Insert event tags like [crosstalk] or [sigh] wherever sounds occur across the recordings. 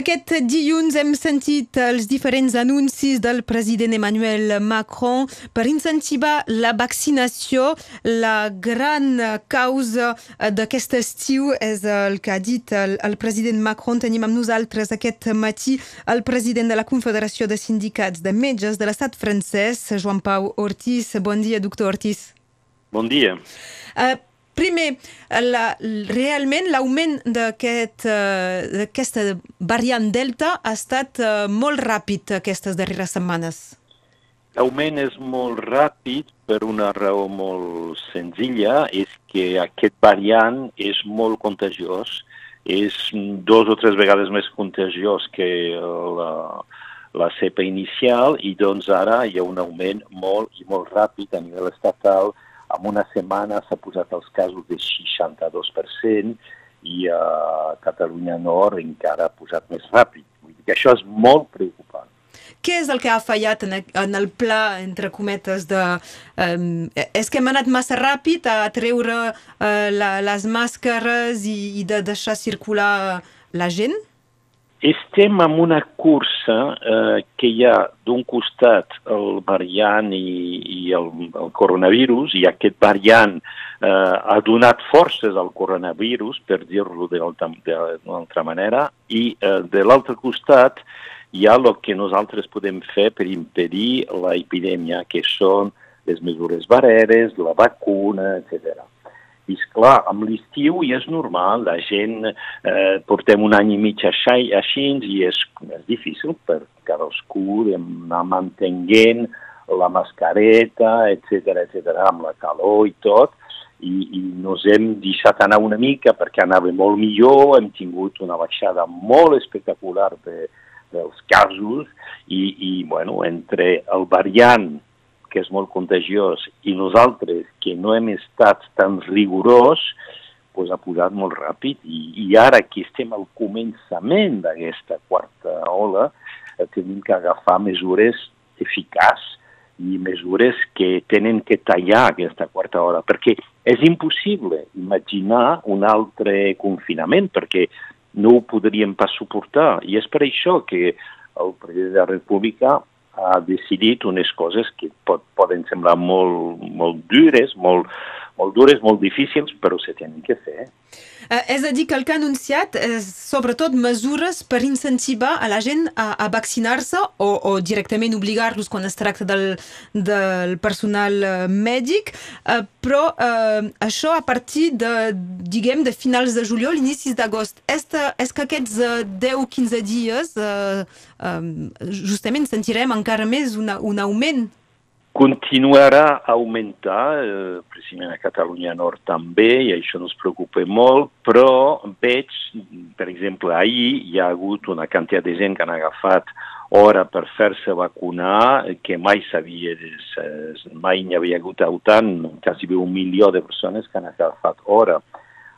Aquest dilluns hem sentit els diferents anuncis del president Emmanuel Macron per incentivar la vaccinació. La gran causa d'aquest estiu és el que ha dit el, el president Macron. Tenim amb nosaltres aquest matí el president de la Confederació de Sindicats de Metges de l'estat francès, Joan Pau Ortiz. Bon dia, doctor Ortiz. Bon dia. Uh, primer, la, realment l'augment d'aquesta uh, aquest variant Delta ha estat uh, molt ràpid aquestes darreres setmanes. L'augment és molt ràpid per una raó molt senzilla, és que aquest variant és molt contagiós, és dos o tres vegades més contagiós que la, la cepa inicial i doncs ara hi ha un augment molt i molt ràpid a nivell estatal en una setmana s'ha posat els casos de 62% i a Catalunya Nord encara ha posat més ràpid. Vull dir que això és molt preocupant. Què és el que ha fallat en, en el pla, entre cometes, de... Um, és que hem anat massa ràpid a treure uh, la, les màscares i, i de deixar circular la gent? Estem en una cursa eh, que hi ha d'un costat el variant i, i el, el coronavirus, i aquest variant eh, ha donat forces al coronavirus, per dir-lo d'una altra manera, i eh, de l'altre costat hi ha el que nosaltres podem fer per impedir l'epidèmia, que són les mesures barreres, la vacuna, etc. I clar, amb l'estiu i és normal, la gent eh, portem un any i mig així, així i és, és difícil per cadascú d'anar mantenint la mascareta, etc etc amb la calor i tot, i, i nos hem deixat anar una mica perquè anava molt millor, hem tingut una baixada molt espectacular de, dels casos i, i bueno, entre el variant que és molt contagiós, i nosaltres, que no hem estat tan rigorós, pues ha posat molt ràpid. I, I ara que estem al començament d'aquesta quarta ola, eh, tenim que agafar mesures eficaces i mesures que tenen que tallar aquesta quarta hora, perquè és impossible imaginar un altre confinament, perquè no ho podríem pas suportar. I és per això que el president de la República ha decidit unes coses que pot, poden semblar molt, molt dures, molt, molt dures, molt difícils, però se tenen que fer. Eh, és a dir, que el que ha anunciat és sobretot mesures per incentivar a la gent a, a vaccinar-se o, o directament obligar-los quan es tracta del, del personal eh, mèdic, eh, però eh, això a partir de, diguem, de finals de juliol, inicis d'agost. És, és que aquests eh, 10-15 dies eh, eh, justament sentirem encara més una, un augment continuarà a augmentar, eh, precisament a Catalunya Nord també, i això ens preocupa molt, però veig, per exemple, ahir hi ha hagut una quantitat de gent que han agafat hora per fer-se vacunar, que mai s'havia, mai n'hi havia hagut tant, quasi un milió de persones que han agafat hora.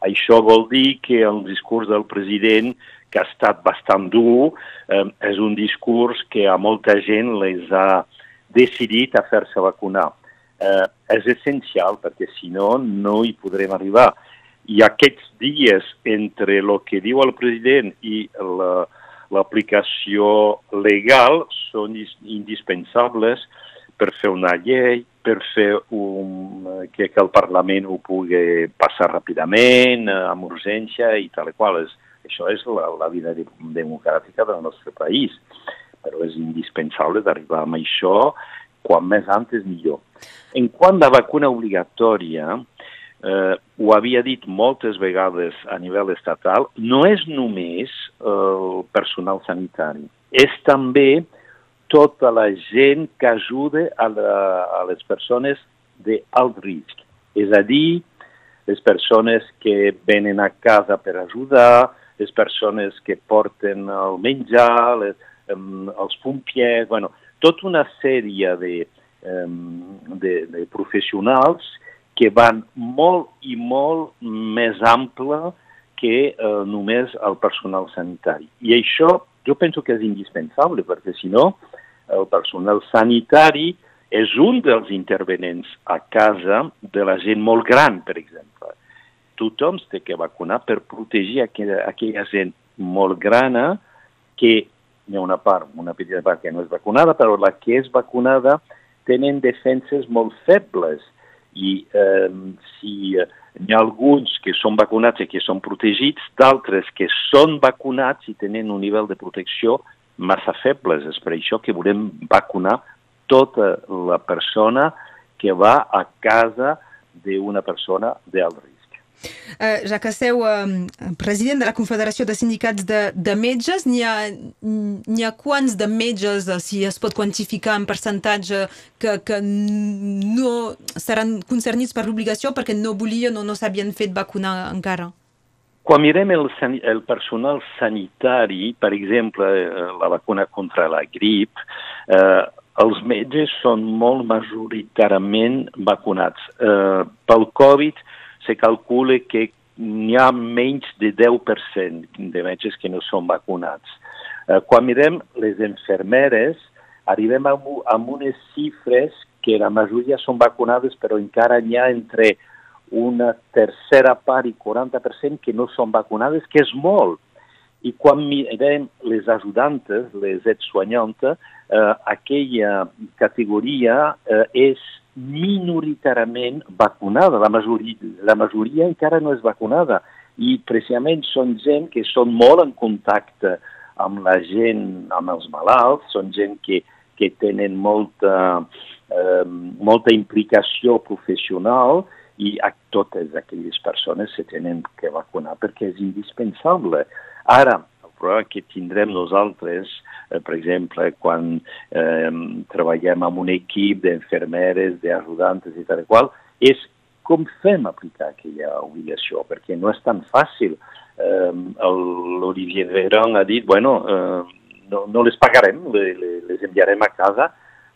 Això vol dir que el discurs del president, que ha estat bastant dur, eh, és un discurs que a molta gent les ha decidit a fer-se vacunar. Eh, és essencial perquè si no, no hi podrem arribar. I aquests dies entre el que diu el president i l'aplicació la, legal són indispensables per fer una llei, per fer un, que, que el Parlament ho pugui passar ràpidament, eh, amb urgència i tal i qual. És, això és la, la vida democràtica del nostre país però és indispensable d'arribar amb això quan més antes millor. En quant a vacuna obligatòria, eh, ho havia dit moltes vegades a nivell estatal, no és només el personal sanitari, és també tota la gent que ajuda a, la, a les persones d'alt risc. És a dir, les persones que venen a casa per ajudar, les persones que porten el menjar, les, els pompiers, bueno, tota una sèrie de, de, de professionals que van molt i molt més ample que uh, només el personal sanitari. I això jo penso que és indispensable, perquè si no, el personal sanitari és un dels intervenents a casa de la gent molt gran, per exemple. Tothom té que vacunar per protegir aquella, aquella gent molt grana que hi ha una part, una petita part que no és vacunada, però la que és vacunada tenen defenses molt febles i eh, si n'hi ha alguns que són vacunats i que són protegits, d'altres que són vacunats i tenen un nivell de protecció massa febles. És per això que volem vacunar tota la persona que va a casa d'una persona d'alt risc. Uh, ja que seu uh, president de la Confederació de Sindicats de, de Metges, n'hi ha, ha quants de metges, uh, si es pot quantificar en percentatge, que, que no seran concernits per l'obligació perquè no volien o no s'havien fet vacunar encara? Quan mirem el, el personal sanitari, per exemple, la vacuna contra la grip, eh, els metges són molt majoritàriament vacunats. Eh, pel Covid se calcula que n'hi ha menys de 10% de metges que no són vacunats. Eh, quan mirem les enfermeres, arribem a, a unes xifres que la majoria són vacunades, però encara n'hi ha entre una tercera part i 40% que no són vacunades, que és molt. I quan mirem les ajudantes, les aides-soignantes, eh, aquella categoria eh, és minoritàriament vacunada. La majoria, la majoria encara no és vacunada i precisament són gent que són molt en contacte amb la gent, amb els malalts, són gent que, que tenen molta, eh, molta implicació professional i a totes aquelles persones se tenen que vacunar perquè és indispensable. Ara, problema que tindrem nosaltres, eh, per exemple, quan eh, treballem amb un equip d'infermeres, d'ajudantes i tal qual, és com fem aplicar aquella obligació, perquè no és tan fàcil. Eh, L'Olivier Véran ha dit, bueno, eh, no, no les pagarem, les, les enviarem a casa,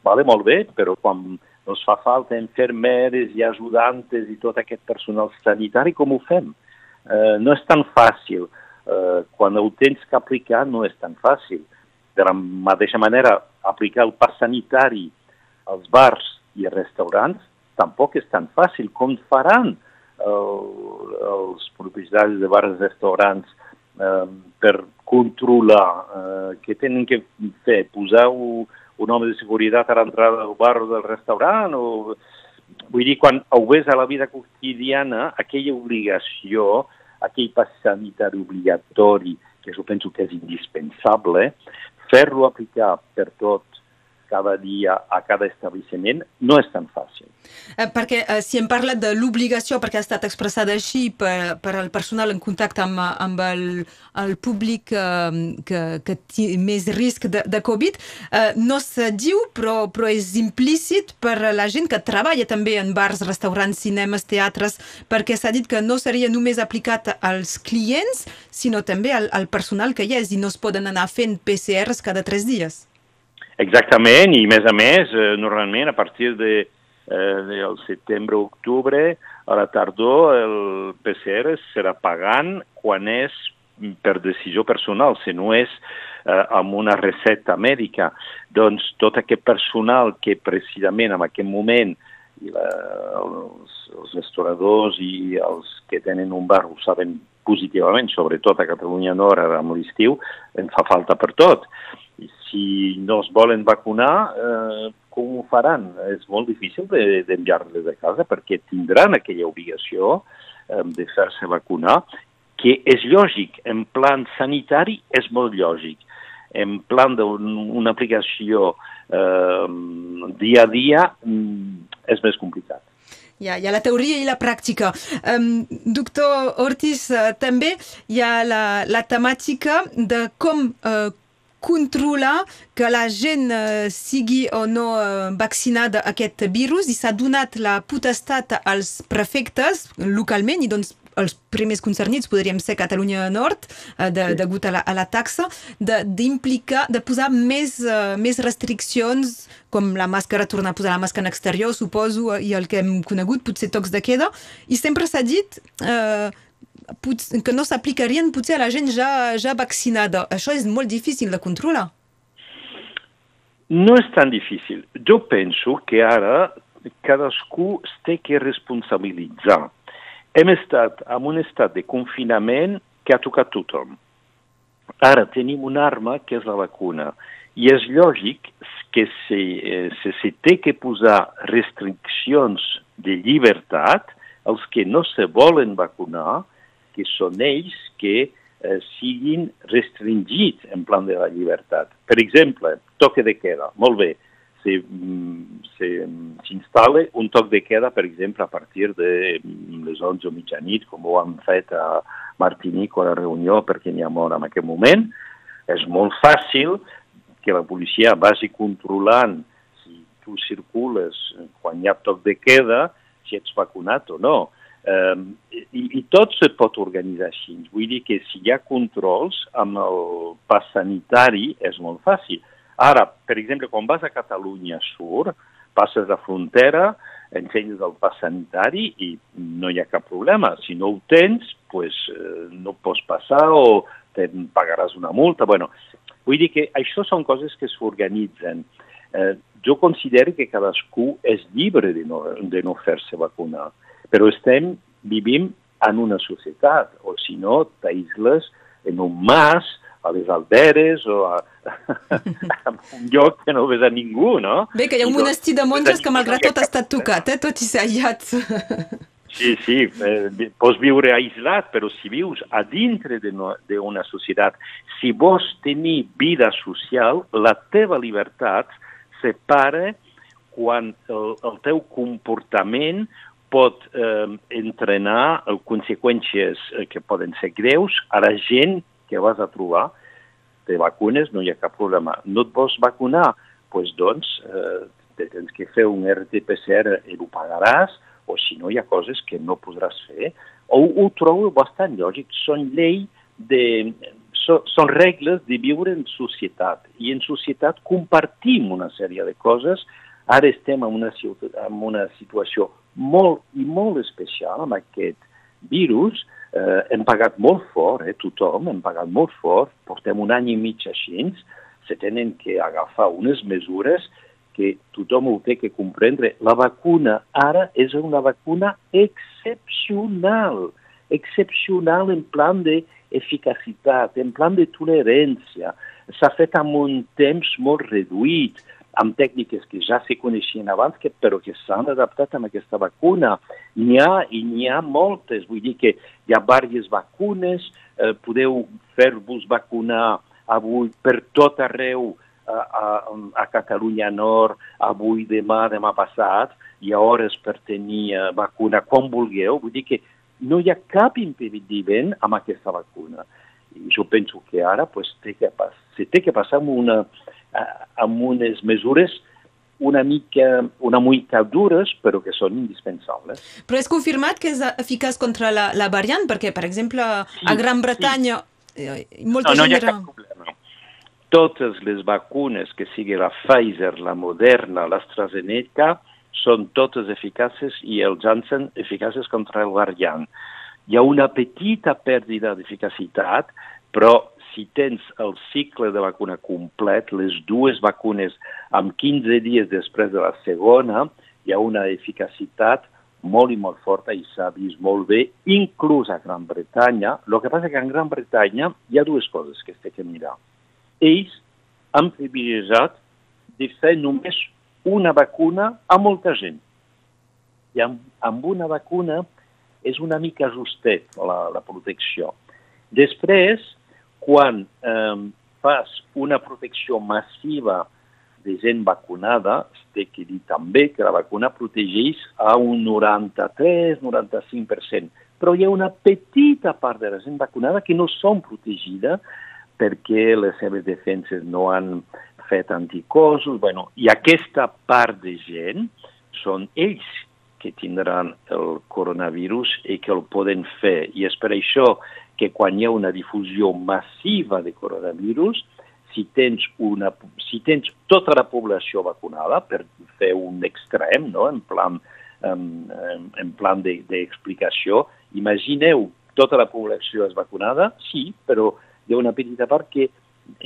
vale, molt bé, però quan ens fa falta infermeres i ajudantes i tot aquest personal sanitari, com ho fem? Eh, no és tan fàcil eh, quan ho tens que aplicar no és tan fàcil. De la mateixa manera, aplicar el pas sanitari als bars i restaurants tampoc és tan fàcil. Com faran eh, els propietaris de bars i restaurants eh, per controlar eh, què tenen que fer? Posar un, home de seguretat a l'entrada del bar o del restaurant? O... Vull dir, quan ho ves a la vida quotidiana, aquella obligació aquell pas sanitari obligatori, que jo penso que és indispensable, fer-lo aplicar per tot cada dia a cada establiment no és tan fàcil. Eh, perquè eh, si hem parlat de l'obligació, perquè ha estat expressada així per, per al personal en contacte amb, amb el, el públic eh, que, que té més risc de, de Covid, eh, no se diu, però, però és implícit per a la gent que treballa també en bars, restaurants, cinemes, teatres, perquè s'ha dit que no seria només aplicat als clients, sinó també al, al personal que hi és i no es poden anar fent PCRs cada tres dies. Exactament, i més a més, eh, normalment a partir de, eh, del setembre-octubre, a la tardor, el PCR serà pagant quan és per decisió personal, si no és eh, amb una recepta mèdica. Doncs tot aquest personal que precisament en aquest moment i la, els, els restauradors i els que tenen un bar ho saben positivament, sobretot a Catalunya Nord amb l'estiu, en fa falta per tot. I si no es volen vacunar, eh, com ho faran? És molt difícil d'enviar-les de, casa perquè tindran aquella obligació eh, de fer-se vacunar, que és lògic, en plan sanitari és molt lògic. En plan d'una aplicació eh, dia a dia mm, és més complicat. Hi ha, hi ha la teoria i la pràctica. Um, doctor Ortiz, uh, també hi ha la, la temàtica de com uh, controlar que la gent uh, sigui o no vaccinada a aquest virus i s'ha donat la potestat als prefectes localment i doncs els primers concernits podríem ser Catalunya Nord, eh, de, sí. degut a la, a la taxa, d'implicar, de, de posar més, uh, més restriccions, com la màscara, tornar a posar la màscara en exterior, suposo, i el que hem conegut, potser tocs de queda, i sempre s'ha dit eh, que no s'aplicarien potser a la gent ja, ja vaccinada. Això és molt difícil de controlar. No és tan difícil. Jo penso que ara cadascú té que responsabilitzar hem estat en un estat de confinament que ha tocat tothom. Ara tenim una arma que és la vacuna i és lògic que se, eh, se, se té que posar restriccions de llibertat als que no se volen vacunar, que són ells que eh, siguin restringits en plan de la llibertat. Per exemple, toque de queda, molt bé, mm, s'instal·la un toc de queda, per exemple, a partir de mm, les 11 o mitjanit, com ho han fet a Martinique o a la Reunió, perquè n'hi ha molt en aquest moment. És molt fàcil que la policia vagi controlant si tu circules quan hi ha toc de queda, si ets vacunat o no. Um, i, I tot se pot organitzar així. Vull dir que si hi ha controls amb el pas sanitari és molt fàcil. Ara, per exemple, quan vas a Catalunya Sur, passes la frontera, ensenyes el pas sanitari i no hi ha cap problema. Si no ho tens, pues, eh, no pots passar o te pagaràs una multa. Bueno, vull dir que això són coses que s'organitzen. Eh, jo considero que cadascú és llibre de no, de no fer-se vacunar però estem, vivim en una societat, o si no, t'aïsles en un mas, a les alderes o a, [laughs] a un lloc que no ves a ningú, no? Bé, que hi ha un monestir de monges que malgrat tot ha estat tocat, eh? tot i ser aïllat. Sí, sí, eh, pots viure aïllat, però si vius a dintre d'una no, societat, si vols tenir vida social, la teva llibertat separa quan el, el teu comportament pot eh, entrenar conseqüències eh, que poden ser greus a la gent que vas a trobar. Te vacunes, no hi ha cap problema. No et vols vacunar? pues, doncs eh, te tens que fer un RT-PCR i ho pagaràs, o si no hi ha coses que no podràs fer. O ho trobo bastant lògic. Són llei de, so, són regles de viure en societat. I en societat compartim una sèrie de coses. Ara estem en una, en una situació molt i molt especial amb aquest virus. Eh, hem pagat molt fort, eh, tothom, hem pagat molt fort, portem un any i mig així, se tenen que agafar unes mesures que tothom ho té que comprendre. La vacuna ara és una vacuna excepcional, excepcional en plan d'eficacitat, en plan de tolerància. S'ha fet amb un temps molt reduït amb tècniques que ja se coneixien abans, que, però que s'han adaptat a aquesta vacuna. N'hi ha, i n'hi ha moltes, vull dir que hi ha diverses vacunes, eh, podeu fer-vos vacunar avui per tot arreu a, a, a Catalunya Nord, avui, demà, demà passat, hi ha hores per tenir uh, vacuna quan vulgueu, vull dir que no hi ha cap impediment amb aquesta vacuna. I jo penso que ara pues, té que, se té que passar amb una, amb unes mesures una mica, una mica dures, però que són indispensables. Però és confirmat que és eficaç contra la, la variant? Perquè, per exemple, sí, a Gran Bretanya... Sí. Eh, molta no, no gent hi ha cap problema. Totes les vacunes, que sigui la Pfizer, la Moderna, l'AstraZeneca, són totes eficaces i el Janssen eficaces contra el variant. Hi ha una petita pèrdua d'eficacitat, però si tens el cicle de vacuna complet, les dues vacunes amb 15 dies després de la segona, hi ha una eficacitat molt i molt forta i s'ha vist molt bé, inclús a Gran Bretanya. El que passa que en Gran Bretanya hi ha dues coses que té que mirar. Ells han privilegiat de fer només una vacuna a molta gent. I amb, amb una vacuna és una mica justet la, la protecció. Després, quan eh, fas una protecció massiva de gent vacunada, té que dir també que la vacuna protegeix a un 93-95%, però hi ha una petita part de la gent vacunada que no són protegida perquè les seves defenses no han fet anticossos, bueno, i aquesta part de gent són ells que tindran el coronavirus i que el poden fer. I és per això que quan hi ha una difusió massiva de coronavirus, si tens, una, si tens tota la població vacunada, per fer un extrem, no? en plan, en, en plan d'explicació, de, imagineu tota la població és vacunada, sí, però hi ha una petita part que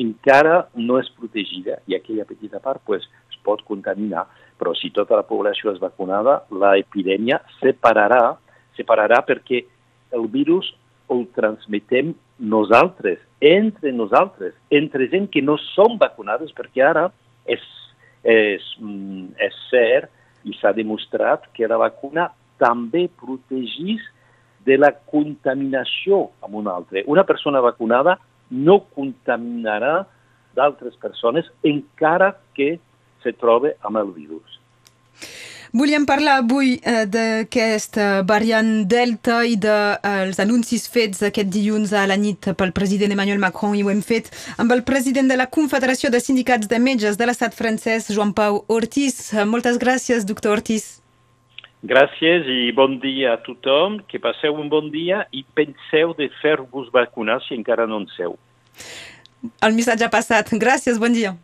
encara no és protegida i aquella petita part pues, es pot contaminar, però si tota la població és vacunada, l'epidèmia separarà, separarà perquè el virus el transmetem nosaltres, entre nosaltres, entre gent que no som vacunades, perquè ara és, és, mm, és cert i s'ha demostrat que la vacuna també protegís de la contaminació amb una altra. Una persona vacunada no contaminarà d'altres persones encara que se troba amb el virus. Volíem parlar avui eh, d'aquesta variant Delta i dels de, eh, anuncis fets aquest dilluns a la nit pel president Emmanuel Macron i ho hem fet amb el president de la Confederació de Sindicats de Metges de l'estat francès, Joan Pau Ortiz. Moltes gràcies, doctor Ortiz. Gràcies i bon dia a tothom, que passeu un bon dia i penseu de fer-vos vacunar si encara no en seu. El missatge ha passat. Gràcies, bon dia.